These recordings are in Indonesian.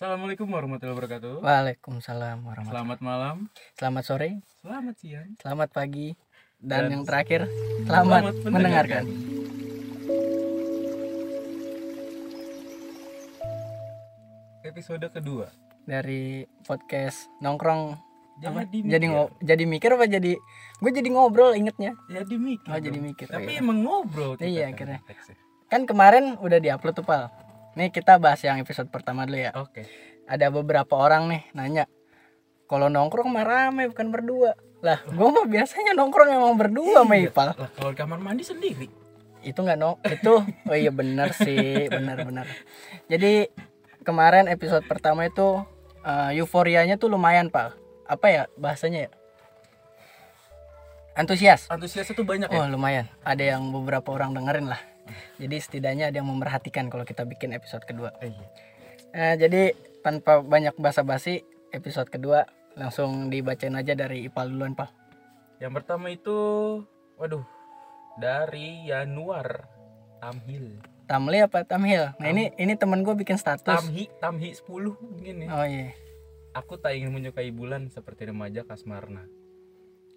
Assalamualaikum warahmatullahi wabarakatuh. Waalaikumsalam warahmatullahi Selamat malam, Selamat sore, selamat siang. selamat pagi, dan, Dan yang terakhir selamat, selamat mendengarkan. Episode kedua. dari podcast nongkrong apa? Jadi jadi mikir. ngo- jadi mikir apa jadi gue jadi ngobrol ingetnya Jadi mikir. Oh, jadi mikir, Tapi iya. emang ngobrol kita Iya, kan akhirnya. kan kemarin udah diupload tuh pal nih kita bahas yang episode pertama dulu ya. Oke. ada beberapa orang nih nanya kalau nongkrong mah rame bukan berdua. Lah gue mah biasanya nongkrong emang berdua sama Ipal Lah kalau kamar mandi sendiri. itu nggak no itu oh iya bener sih bener jadi kemarin episode pertama itu eh, euforianya tuh lumayan pak. Apa ya bahasanya ya? Antusias. Antusiasnya tuh banyak oh ya. lumayan. Ada yang beberapa orang dengerin lah jadi setidaknya ada yang memperhatikan kalau kita bikin episode kedua Iya. Eh, jadi tanpa banyak basa-basi episode kedua langsung dibacain aja dari Ipal duluan pak Yang pertama itu waduh dari Januar Tamhil. Tamli apa Tamhil nah ini ini temen gue bikin status Tamhi Tamhi 10 mungkin ya. oh iya Aku tak ingin menyukai bulan seperti remaja kasmarna.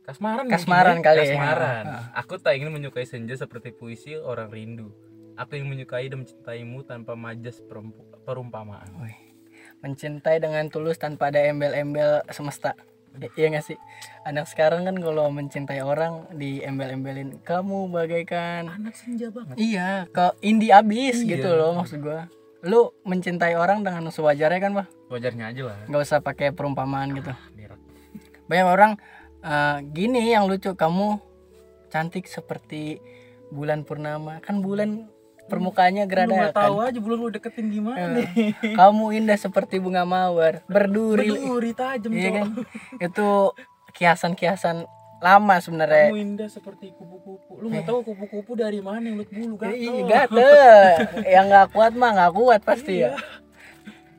Kasmaran Kasmaran mungkin ya? kali ya. Kasmaran. Ah. Aku tak ingin menyukai senja seperti puisi orang rindu. Aku ingin menyukai dan mencintaimu tanpa majas perumpamaan. Wih, mencintai dengan tulus tanpa ada embel-embel semesta. I- iya gak sih? Anak sekarang kan kalau mencintai orang di embel-embelin kamu bagaikan Anak senja banget. iya ke indie abis Iya. gitu loh maksud gua. Lu mencintai orang dengan sewajarnya kan, Pak? Wajarnya aja lah. Nggak usah pakai perumpamaan gitu. Berak. Banyak orang eh, gini yang lucu kamu cantik seperti bulan purnama. Kan bulan permukaannya Lu nggak geradakan. tahu aja belum lu deketin gimana nih. Kamu indah seperti bunga mawar, berduri Berduri tajam Iya kan? Itu kiasan-kiasan lama sebenarnya. Kamu indah seperti kupu-kupu. Lu nggak tahu kupu-kupu dari mana yang bulu gatel. Iya, gatel. Yang nggak kuat mah nggak kuat pasti ya.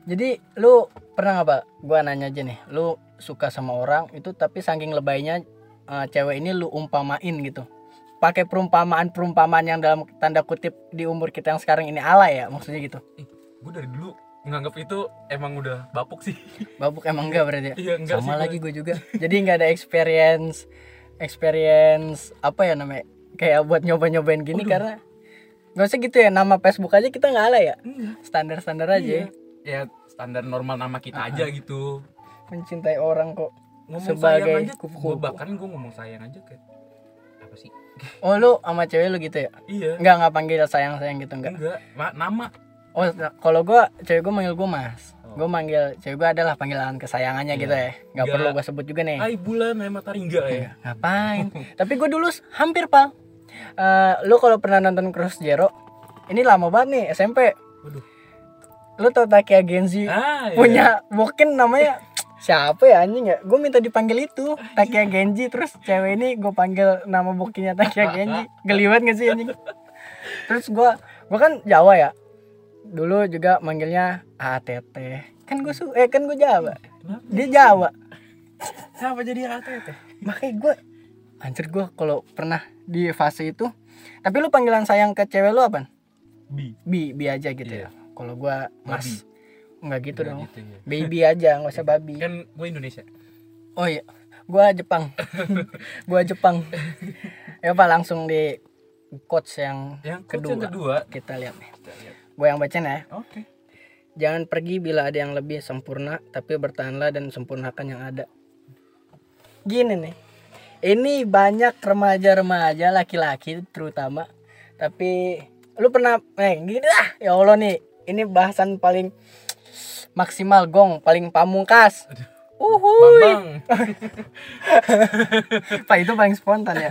Jadi lu pernah nggak pak? Gua nanya aja nih. Lu suka sama orang itu tapi saking lebaynya eh, cewek ini lu umpamain gitu. Pakai perumpamaan-perumpamaan yang dalam tanda kutip di umur kita yang sekarang ini alay ya maksudnya gitu. Gue dari dulu nganggap itu emang udah bapuk sih. Babuk emang enggak berarti ya? Iya enggak Sama sih. lagi gue juga. Jadi nggak ada experience experience apa ya namanya? Kayak buat nyoba-nyobain gini Waduh. karena nggak usah gitu ya nama Facebook aja kita nggak alay ya. Enggak. Standar-standar aja. Iya. Ya standar normal nama kita aja gitu. Mencintai orang kok. Ngomong Sebagai sayang aja. kupu-kupu. Bahkan gue ngomong sayang aja kayak apa sih? Oh lu sama cewek lu gitu ya? Iya. Enggak nggak panggil sayang-sayang gitu enggak? Enggak. Ma- nama. Oh kalau gua cewek gua manggil gua mas. Oh. Gua manggil cewek gua adalah panggilan kesayangannya Iya. gitu ya. Nggak Nggak. perlu gua sebut juga nih. Hai bulan, hai matahari enggak ya. Ngapain? Tapi gue dulu hampir pal. Eh, lu kalau pernah nonton Cross Zero, ini lama banget nih SMP. Waduh. Lu tau Takia Genji Ah, iya. punya mungkin namanya siapa ya anjing ya? Gue minta dipanggil itu Takia Genji terus cewek ini gue panggil nama bukinya Takia Genji. Geliwat gak sih anjing? Terus gue gue kan Jawa ya. Dulu juga manggilnya ATT. Kan gue su eh kan gue Jawa. Kenapa? Dia Jawa. Kenapa jadi ATT? makanya gue anjir gue kalau pernah di fase itu tapi lu panggilan sayang ke cewek lu apa Bi. bi bi aja gitu Iya. ya kalau gue mas nggak gitu Enggak dong gitu ya. baby aja nggak usah babi Kan gue Indonesia. oh iya gue Jepang gue Jepang ya pak langsung di quotes yang Yang kedua, kedua. yang kedua. kita lihat nih gue yang bacain ya Oke. jangan pergi bila ada yang lebih sempurna tapi bertahanlah dan sempurnakan yang ada gini nih ini banyak remaja-remaja laki-laki terutama tapi lu pernah eh gini lah ya Allah nih ini bahasan paling maksimal gong paling pamungkas Uhuy. Bambang. Pak itu paling spontan ya.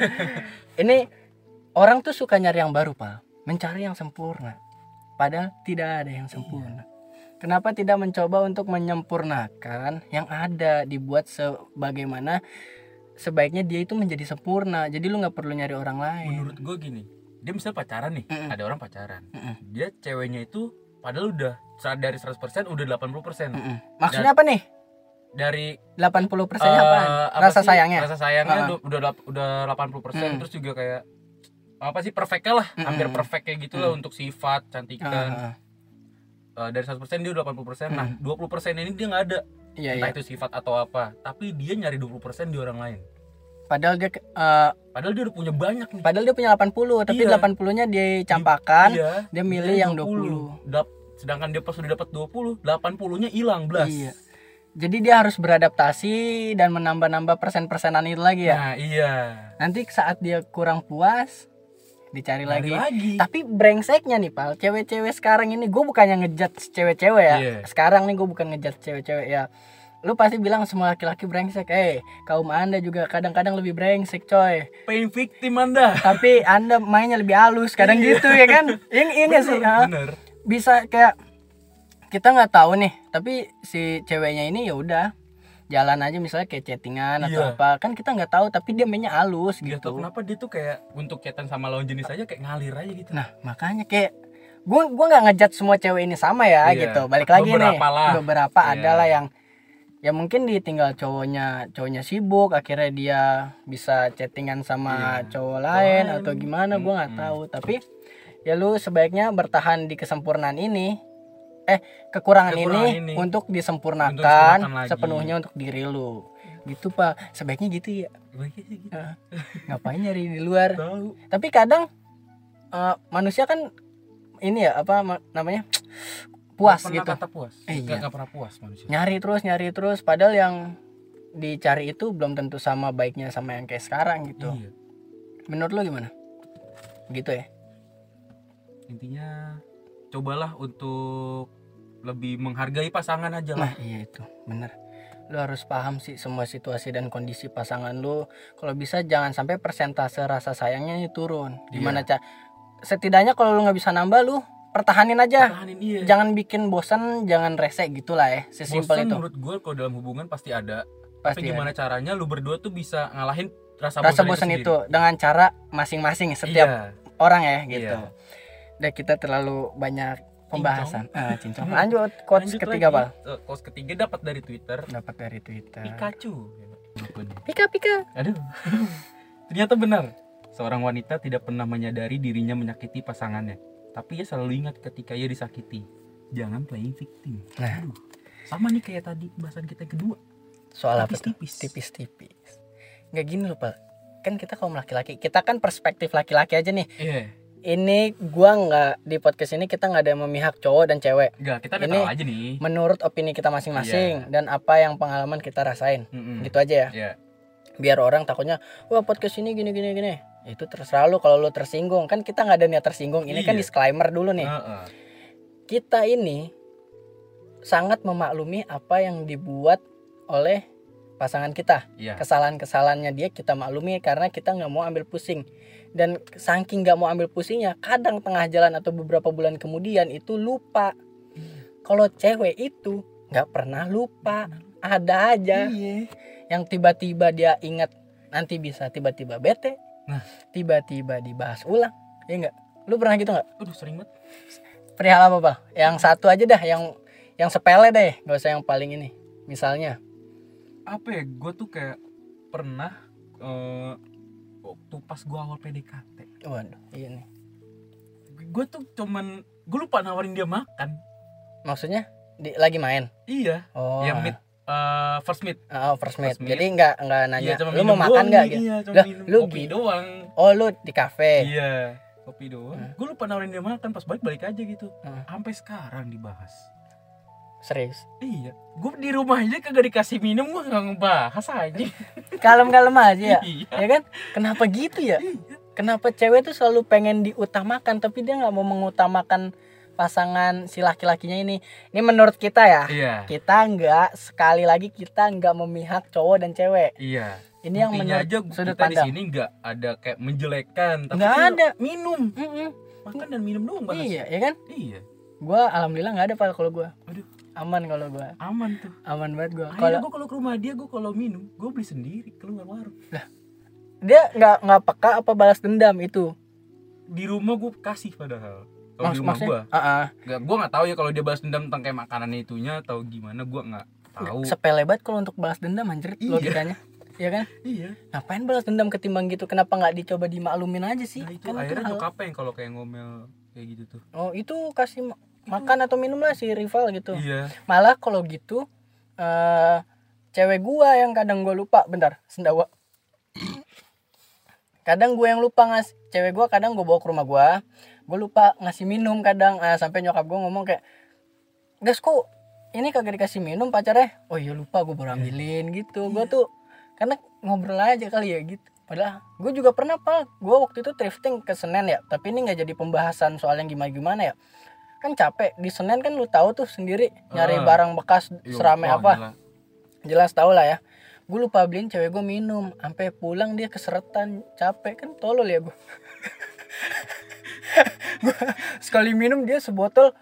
Ini orang tuh suka nyari yang baru, Pak. Mencari yang sempurna. Padahal tidak ada yang sempurna. Kenapa tidak mencoba untuk menyempurnakan yang ada dibuat sebagaimana sebaiknya dia itu menjadi sempurna. Jadi lu nggak perlu nyari orang lain. Menurut gue gini. Dia misalnya pacaran nih. Mm-mm. Ada orang pacaran. Mm-mm. Dia ceweknya itu padahal udah dari 100% udah 80%. Mm-mm. Maksudnya apa nih? Dari 80 eh, persennya apa Rasa sih? sayangnya. Rasa sayangnya Ah. udah udah lap- udah 80% Mm. terus juga kayak apa sih perfectnya lah, hampir Mm-mm. perfect kayak gitu lah Mm. untuk sifat, cantikan. Ah. eh, dari 100% dia udah 80% nah 20% ini dia nggak ada iya entah iya itu sifat atau apa tapi dia nyari 20% di orang lain padahal dia eh, padahal dia udah punya banyak nih padahal dia punya 80 tapi Iya. 80 nya dicampakkan iya dia milih yang 20 Dap- sedangkan dia pas udah dapat 20 80 nya hilang belas Iya. Jadi dia harus beradaptasi dan menambah-nambah persen-persenan itu lagi ya. nah iya Nanti saat dia kurang puas dicari lagi. lagi Tapi brengseknya nih pal, cewek-cewek sekarang ini gue bukannya ngejat cewek-cewek ya. Iya. Sekarang nih gue bukan ngejat cewek-cewek ya. Lu pasti bilang semua laki-laki brengsek. Eh, kaum anda juga kadang-kadang lebih brengsek coy. pain victim anda Tapi anda mainnya lebih halus kadang gitu ya kan. Iya iya nggak sih? Bener bisa kayak kita nggak tahu nih tapi si ceweknya ini ya udah jalan aja misalnya kayak chattingan atau Iya. apa kan kita nggak tahu tapi dia mainnya halus gitu tau kenapa dia tuh kayak untuk chatan sama lawan jenis aja kayak ngalir aja gitu nah makanya kayak gua gua nggak ngejat semua cewek ini sama ya Iya. gitu balik lagi nih Beberapa lah. beberapa Iya. ada lah yang ya mungkin ditinggal cowoknya cowoknya sibuk akhirnya dia bisa chattingan sama Iya. cowok lain Lain. atau gimana gua nggak Mm-mm. tahu tapi ya lu sebaiknya bertahan di kesempurnaan ini eh kekurangan, Kekurangan ini, ini. untuk disempurnakan, Untuk disempurnakan lagi. sepenuhnya untuk diri lu gitu pak sebaiknya gitu ya gitu ngapain nyari di luar tahu tapi kadang eh, manusia kan ini ya apa ma- namanya puas pernah gitu. kata puas. Eh, iya. nggak pernah puas manusia. Nyari terus nyari terus padahal yang dicari itu belum tentu sama baiknya sama yang kayak sekarang gitu. Iya. Menurut lu gimana? Gitu ya? Intinya cobalah untuk lebih menghargai pasangan aja lah. Nah iya itu. Bener. Lu harus paham sih semua situasi dan kondisi pasangan lu kalau bisa jangan sampai persentase rasa sayangnya ini turun. Iya. gimana cak setidaknya kalau lu nggak bisa nambah lu pertahanin aja. Pertahanin iya. Jangan bikin bosan jangan rese gitulah ya sesimpel itu. menurut gue kalau dalam hubungan pasti ada. Pasti tapi gimana caranya lu berdua tuh bisa ngalahin rasa, ada. rasa bosan itu dengan cara masing-masing setiap iya. orang ya gitu. Iya. dan kita terlalu banyak pembahasan. Ah cincong. Lanjut quotes Lanjut ketiga lagi. pak Eh, quotes ketiga dapat dari Twitter. Dapat dari twitter. Pikachu. Pika pika. Aduh. Ternyata benar. Seorang wanita tidak pernah menyadari dirinya menyakiti pasangannya, tapi ia selalu ingat ketika ia disakiti. Jangan playing victim. Nah. Aduh. Sama nih kayak tadi bahasan kita kedua. soal Tipis-tipis. tipis-tipis nggak gini loh pak kan kita kaum laki-laki kita kan perspektif laki-laki aja nih Iya. ini gua nggak di podcast ini kita nggak ada yang memihak cowok dan cewek Enggak, kita Ini- aja nih. menurut opini kita masing-masing dan apa yang pengalaman kita rasain Mm-mm. gitu aja ya Iya. biar orang takutnya wah podcast ini gini gini gini itu terserah lu kalau lu tersinggung. Kan kita nggak ada niat tersinggung. Ini kan Iya. disclaimer dulu nih. Heeh. kita ini sangat memaklumi apa yang dibuat oleh pasangan kita. Iya. kesalahan-kesalahannya dia kita maklumi karena kita nggak mau ambil pusing. Dan saking nggak mau ambil pusingnya kadang tengah jalan atau beberapa bulan kemudian itu lupa. Kalau cewek itu nggak pernah lupa. Ada aja. Iya. yang tiba-tiba dia ingat nanti bisa tiba-tiba bete Nah. tiba-tiba dibahas ulang ya enggak lu pernah gitu nggak Aduh, sering banget. perihal apa pak yang satu aja dah yang yang sepele deh nggak usah yang paling ini misalnya Apa ya? Gue tuh kayak pernah eh, waktu pas gua awal PDKT. waduh iya nih Gue tuh cuman gue lupa nawarin dia makan. maksudnya di, lagi main Iya. oh yang meet eh, first meet. oh, first meet. First meet. jadi nggak nggak nanya Iya, cuma lu minum mau makan nggak gitu Iya, cuma minum lu kopi doang. oh lu di kafe Iya, kopi doang. Hmm. Gue lupa nawarin dia makan pas balik-balik aja gitu. Hmm. Sampai sekarang dibahas. serius Iya, gue di rumah aja kagak dikasih minum gue nggak ngebahas aja. kalem-kalem aja ya Iya. ya kan kenapa gitu ya Iya. kenapa cewek tuh selalu pengen diutamakan tapi dia nggak mau mengutamakan pasangan si laki-lakinya ini ini menurut kita ya Iya. kita nggak sekali lagi kita nggak memihak cowok dan cewek Iya. ini yang Intinya menurut aja sudut kita di sini nggak ada kayak menjelekkan, tapi Nggak ada. minum, Mm-mm. makan dan minum doang bahas. iya ya kan Iya. gua alhamdulillah nggak ada pal kalau gua Aduh. aman kalau gua Aman tuh. aman banget gua Akhirnya kalau gue kalau ke rumah dia, gue kalau minum, gue beli sendiri keluar warung. dia nggak nggak peka apa balas dendam itu Di rumah gue kasih padahal. Kalau di Maks- rumah gue, ah. Gak, gue nggak tahu ya kalau dia balas dendam tentang kayak makanan itunya atau gimana, gue nggak tahu. sepele banget kalau untuk balas dendam anjir Iya. logikanya. Ya kan? Iya. ngapain balas dendam ketimbang gitu? Kenapa nggak dicoba dimaklumin aja sih? Nah itu. Kan akhirnya hal- nyokapnya yang kalau kayak ngomel kayak gitu tuh. oh itu kasih ma- makan atau minum lah si rival gitu. Iya. Malah kalau gitu eh cewek gua yang kadang gua lupa bentar sendawa kadang gua yang lupa ngas cewek gua kadang gua bawa ke rumah gua gua lupa ngasih minum kadang Ah, sampai nyokap gua ngomong kayak gas kok ini kagak dikasih minum pacarnya? Oh iya lupa gua baru ambilin gitu. Gua tuh karena ngobrol aja kali ya gitu. Padahal gue juga pernah pak. Gue waktu itu thrifting ke Senen ya tapi ini nggak jadi pembahasan soal yang gimana gimana ya. Kan capek di Senen kan lu tahu tuh sendiri nyari Ah. barang bekas Iya, seramai wah, apa. gila. jelas tau lah ya. Gue lupa beliin cewek gue minum sampai pulang dia keseretan capek. Kan tolol ya gue Gua sekali minum dia sebotol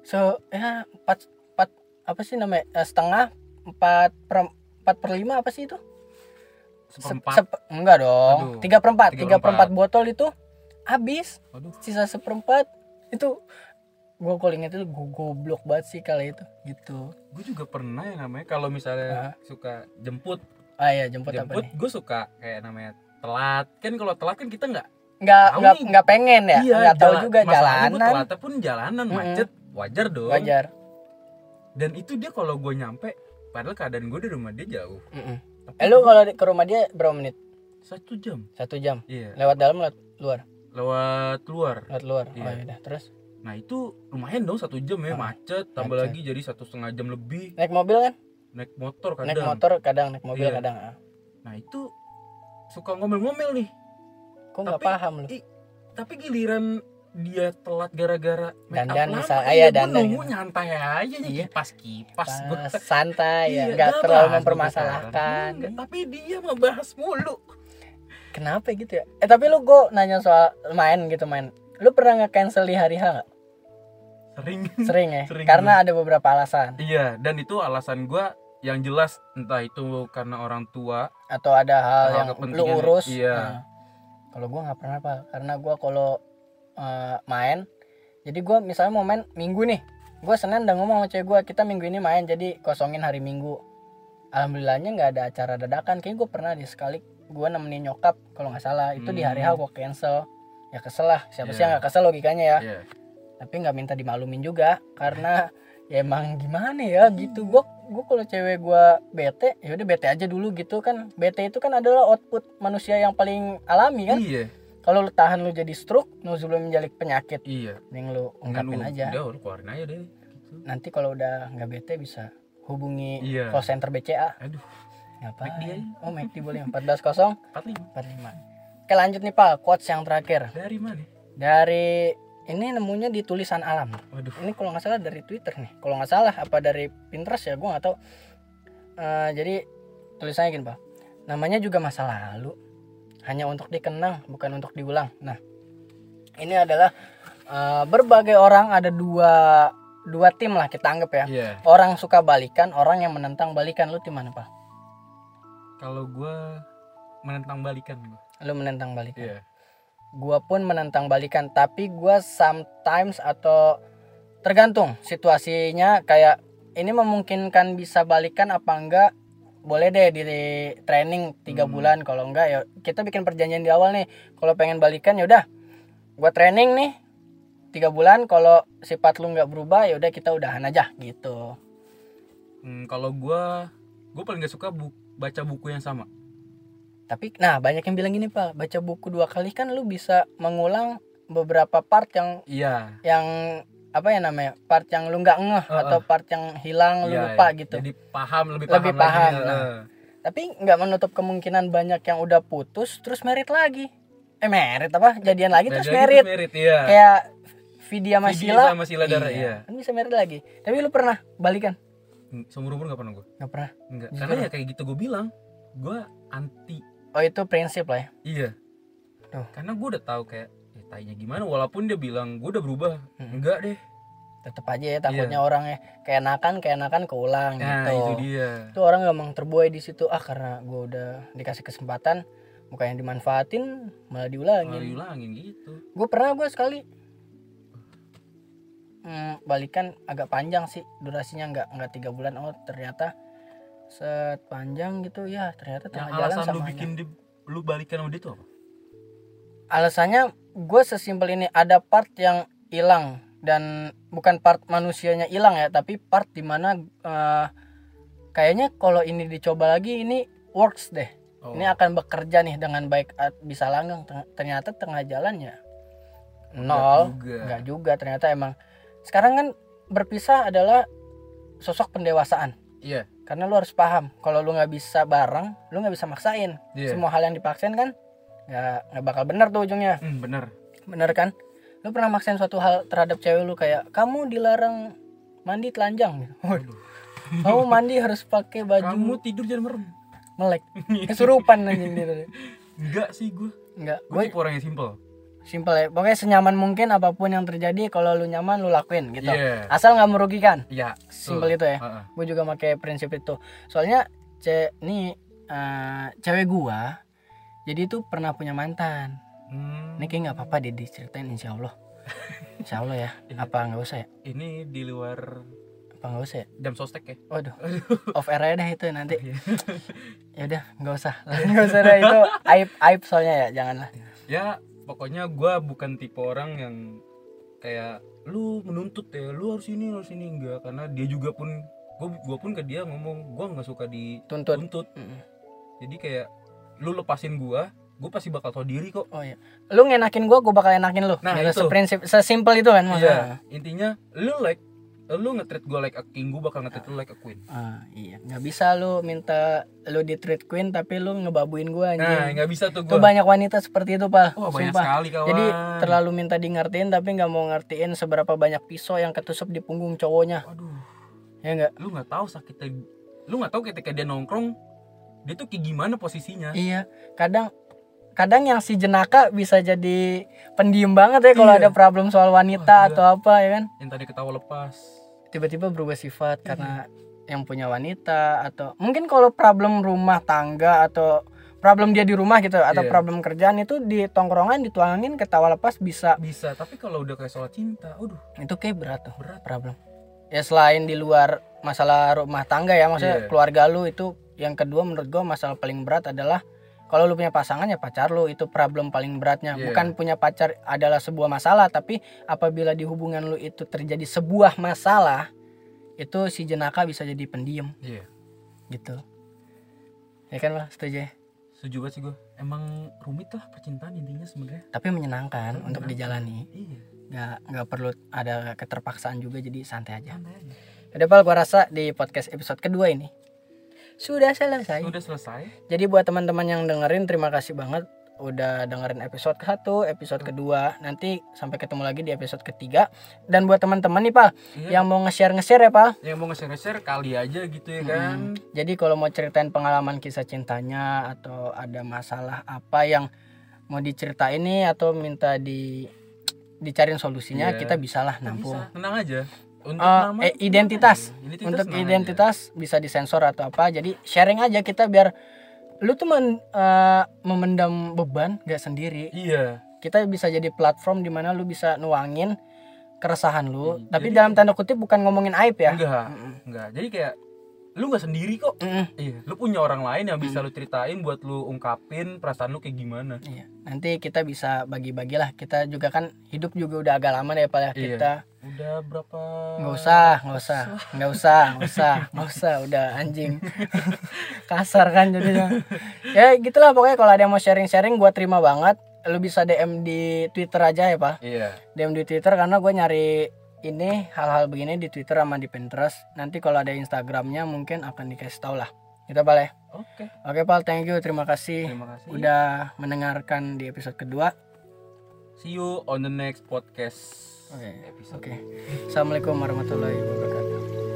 se ya empat empat apa sih namanya Eh, setengah empat per empat per lima apa sih itu? Se- seperempat. Sep- enggak dong Aduh. tiga per empat Tiga tiga per per empat botol itu habis Waduh. sisa seperempat itu gue kalau inget itu gue goblok banget sih kali itu gitu. Gue juga pernah yang namanya kalau misalnya Ah. suka jemput. Ah ya jemput, apa jemput nih? gue suka kayak namanya telat. Kan kalau telat kan kita nggak nggak nggak nggak pengen ya? Nggak tahu juga jalanan. telat pun jalanan Mm-mm. macet. Wajar dong. Wajar. Dan itu dia kalau gue nyampe padahal keadaan gue dari rumah dia jauh. Mm-mm. Tapi eh lu kalau di- ke rumah dia berapa menit? Satu jam. Satu jam? Iya. Lewat dalam lewat luar? Lewat luar. Lewat luar? Oh Iya. yaudah terus? Nah itu lumayan dong satu jam ya Ah, macet. Tambah macet. lagi jadi satu setengah jam lebih. Naik mobil kan? Naik motor kadang. naik motor kadang naik mobil Iya. kadang ah. nah itu suka ngomel-ngomel nih kok nggak paham lu? i- tapi giliran dia telat gara-gara Dandan lama, misal- ah, iya, iya, dandan nunggu gitu. nyantai aja nih Iya. kipas kipas gue Pas, santai ya Iya, nggak gak terlalu mempermasalahkan. Enggak, tapi dia membahas mulu. Kenapa gitu ya? Eh tapi lu gue nanya soal main gitu main. Lu pernah nge cancel di hari H nggak? Sering. Sering ya? Sering. Karena ada beberapa alasan. Iya dan itu alasan gua yang jelas entah itu karena orang tua atau ada hal Hal yang lu urus. iya. Nah, kalau gua nggak pernah pak. Karena gua kalau eh, main jadi gua misalnya mau main minggu nih gua senin udah ngomong sama cewek gua kita minggu ini main jadi kosongin hari minggu. Alhamdulillahnya nggak ada acara dadakan. Kayaknya gua pernah di sekali gua nemenin nyokap kalau nggak salah. Itu di hari H Hmm. gua cancel. Ya kesel lah. Siapa sih Iya. yang nggak kesel logikanya ya? Iya. tapi nggak minta dimaklumin juga karena ya emang gimana ya gitu. Gua gua kalau cewek gua bete ya udah bete aja dulu gitu kan. Bete itu kan adalah output manusia yang paling alami kan. Iya. Kalau lu tahan lu jadi stroke nu sebelum menjalik penyakit iya. mending lu ungkapin lu- aja. udah lu keluarin aja deh gitu. nanti kalau udah nggak bete bisa hubungi Iya. call center BCA aduh. Ngapain? McD oh McD boleh. 14 empat lima. 45 oke lanjut nih pak. Quotes yang terakhir. Dari mana? Dari ini nemunya di tulisan alam. Waduh. Ini kalau nggak salah dari Twitter nih. Kalau nggak salah apa dari Pinterest ya gue nggak tahu. Eh, jadi tulisannya gini pak. Namanya juga masa lalu. Hanya untuk dikenang bukan untuk diulang. Nah ini adalah eh, berbagai orang ada dua dua tim lah kita anggap ya. Iya. Orang suka balikan orang yang menentang balikan. Lu tim mana pak? Kalau gua menentang balikan lu menentang balikan. Iya gua pun menentang balikan tapi gua sometimes atau tergantung situasinya kayak ini memungkinkan bisa balikan apa enggak? Boleh deh di training tiga Hmm. bulan kalau enggak ya kita bikin perjanjian di awal nih kalau pengen balikan ya udah gua training nih tiga bulan kalau sifat lu nggak berubah ya udah kita udahan aja gitu. Hmm, kalau gua gua paling gak suka bu- baca buku yang sama tapi nah banyak yang bilang gini pak baca buku dua kali kan lu bisa mengulang beberapa part yang iya. yang apa ya namanya part yang lu nggak ngeh Heeh. atau part yang hilang lu Iya, lupa iya. gitu. jadi paham lebih Lebih paham, paham, lagi, nah. Eh. tapi nggak menutup kemungkinan banyak yang udah putus terus merit lagi. Eh merit apa? Jadian lagi terus merit. merit iya. Kayak Vidya sama Vidya Sila. sama Sila Dara, iya. kan bisa merit lagi. Tapi lu pernah balikan? Seumur umur gak pernah gue nggak pernah? Enggak karena ya kayak gitu gue bilang gue anti oh itu prinsip lah ya? Iya. Tuh. karena gue udah tahu kayak ya tanya gimana walaupun dia bilang gue udah berubah. Hmm. enggak deh. Tetep aja ya takutnya orangnya kayak nakan kayak nakan keulang nah gitu. itu dia. Itu orang emang terbuai di situ. Ah karena gue udah dikasih kesempatan bukan yang dimanfaatin malah diulangin. Malah diulangin gitu. Gue pernah gue sekali. Hmm, balikan agak panjang sih durasinya nggak nggak tiga bulan. Oh ternyata sepanjang gitu ya ternyata yang tengah jalan alasan sama lu bikin di, lu balikan sama dia tuh apa? Alasannya gue sesimpel ini ada part yang hilang dan bukan part manusianya hilang ya tapi part di mana eh, kayaknya kalau ini dicoba lagi ini works deh. Oh. ini akan bekerja nih dengan baik bisa langgeng. Ternyata tengah jalannya nol. Juga. nggak juga ternyata emang. Sekarang kan berpisah adalah sosok pendewasaan. Iya. Karena lu harus paham kalau lu nggak bisa bareng lu nggak bisa maksain Iya. semua hal yang dipaksain kan nggak nggak bakal benar tuh ujungnya Hmm, bener. bener kan lu pernah maksain suatu hal terhadap cewek lu kayak kamu dilarang mandi telanjang gitu. Waduh. kamu mandi harus pakai baju Kamu tidur jangan merem. melek kesurupan anjing dia Enggak sih gue. enggak Gue gue tipe orang yang simple. Simple ya. Pokoknya senyaman mungkin apa pun yang terjadi kalau lu nyaman lu lakuin gitu. Iya. asal nggak merugikan. Iya. Simpel itu ya? Heeh. gue juga pakai prinsip itu. Soalnya ce nih eh, cewek gua jadi itu pernah punya mantan. Hmm, ini kayak nggak apa-apa deh diceritain insya Allah. Insya Allah ya. Apa nggak usah ya? ini di luar apa nggak usah ya? jam sostek ya. waduh. Off air aja deh itu nanti. Iya. ya udah nggak usah. Nggak usah deh itu aib aib soalnya ya janganlah. Ya pokoknya gue bukan tipe orang yang kayak lu menuntut ya lu harus ini lu harus ini. Enggak karena dia juga pun gue gua pun ke dia ngomong gue nggak suka tuntut. dituntut Mm. jadi kayak lu lepasin gue gue pasti bakal tau diri kok. Oh iya. Lu ngenakin gua gua bakal enakin lu. Nah, gitu, itu. seprinsip sesimpel itu kan maksudnya. Iya intinya lu like lu nge-treat gue like a king gue bakal nge-treat lu like a queen Ah, iya nggak bisa lu minta lu di treat queen tapi lu ngebabuin gua anjing nah nggak bisa tuh Tuh gue banyak wanita seperti itu, Pak. banyak Sumpah. sekali kawan Jadi terlalu minta di ngertiin tapi nggak mau ngertiin seberapa banyak pisau yang ketusuk di punggung cowoknya. aduh Ya enggak? lu nggak tahu sakitnya lu nggak tahu ketika dia nongkrong dia tuh kayak gimana posisinya Iya. Kadang kadang yang si jenaka bisa jadi pendiam banget ya kalau Iya. ada problem soal wanita Wah, atau apa ya kan. yang tadi ketawa lepas Tiba-tiba berubah Iya. sifat karena yang punya wanita atau mungkin kalau problem rumah tangga atau problem dia di rumah gitu atau Iya. problem kerjaan itu di tongkrongan dituangin ketawa lepas bisa bisa tapi kalau udah kayak soal cinta aduh itu kayak berat tuh berat problem ya selain di luar masalah rumah tangga ya maksudnya Iya. keluarga lu itu yang kedua menurut gua masalah paling berat adalah kalau lu punya pasangan ya pacar lu. Itu problem paling beratnya. Iya. bukan punya pacar adalah sebuah masalah tapi apabila di hubungan lu itu terjadi sebuah masalah itu si jenaka bisa jadi pendiam. Iya. Gitu. Ya kan lah setuju ya? setuju banget sih gue emang rumit lah percintaan intinya sebenarnya. Tapi menyenangkan untuk dijalani. Iya. Nggak nggak perlu ada keterpaksaan juga jadi santai aja. Santai aja. Udah Pal, gua rasa di podcast episode kedua ini sudah selesai. udah selesai Jadi buat teman-teman yang dengerin terima kasih banget udah dengerin episode ke satu, episode kedua. Nanti sampai ketemu lagi di episode ketiga. Dan buat teman-teman nih Pal, iya yang mau nge-share nge-share ya Pal. yang mau nge-share kali aja gitu ya kan Jadi kalau mau ceritain pengalaman kisah cintanya atau ada masalah apa yang mau diceritain nih atau minta di dicariin solusinya, Iya. kita bisalah nampung. bisa tenang aja untuk Eh, nama eh, identitas. identitas untuk tenang aja. identitas bisa disensor atau apa. Jadi sharing aja kita biar lu tuh men- eh, memendam beban gak sendiri. Iya. Kita bisa jadi platform di mana lu bisa nuangin keresahan lu. Hmm, tapi jadi- dalam tanda kutip bukan ngomongin aib ya? Enggak enggak. Jadi kayak lu nggak sendiri kok. Mm-mm. iya lu punya orang lain yang bisa lu ceritain buat lu ungkapin perasaan lu kayak gimana. Iya. nanti kita bisa bagi-bagi lah. Kita juga kan hidup juga udah agak lama deh pak ya Iya. kita. Udah berapa nggak usah nggak usah. Nggak usah nggak usah nggak usah. Udah anjing. Kasar kan jadinya. Ya gitulah pokoknya. Kalau ada yang mau sharing-sharing gua terima banget. Lu bisa DM di Twitter aja ya pak. Iya. DM di Twitter karena gue nyari ini hal-hal begini di Twitter sama di Pinterest. Nanti kalau ada Instagramnya mungkin akan dikasih tau lah. Gitu pak ya oke. Oke pak thank you. Terima kasih terima kasih. udah mendengarkan di episode kedua. See you on the next podcast Oke. episode. Oke. Assalamualaikum warahmatullahi wabarakatuh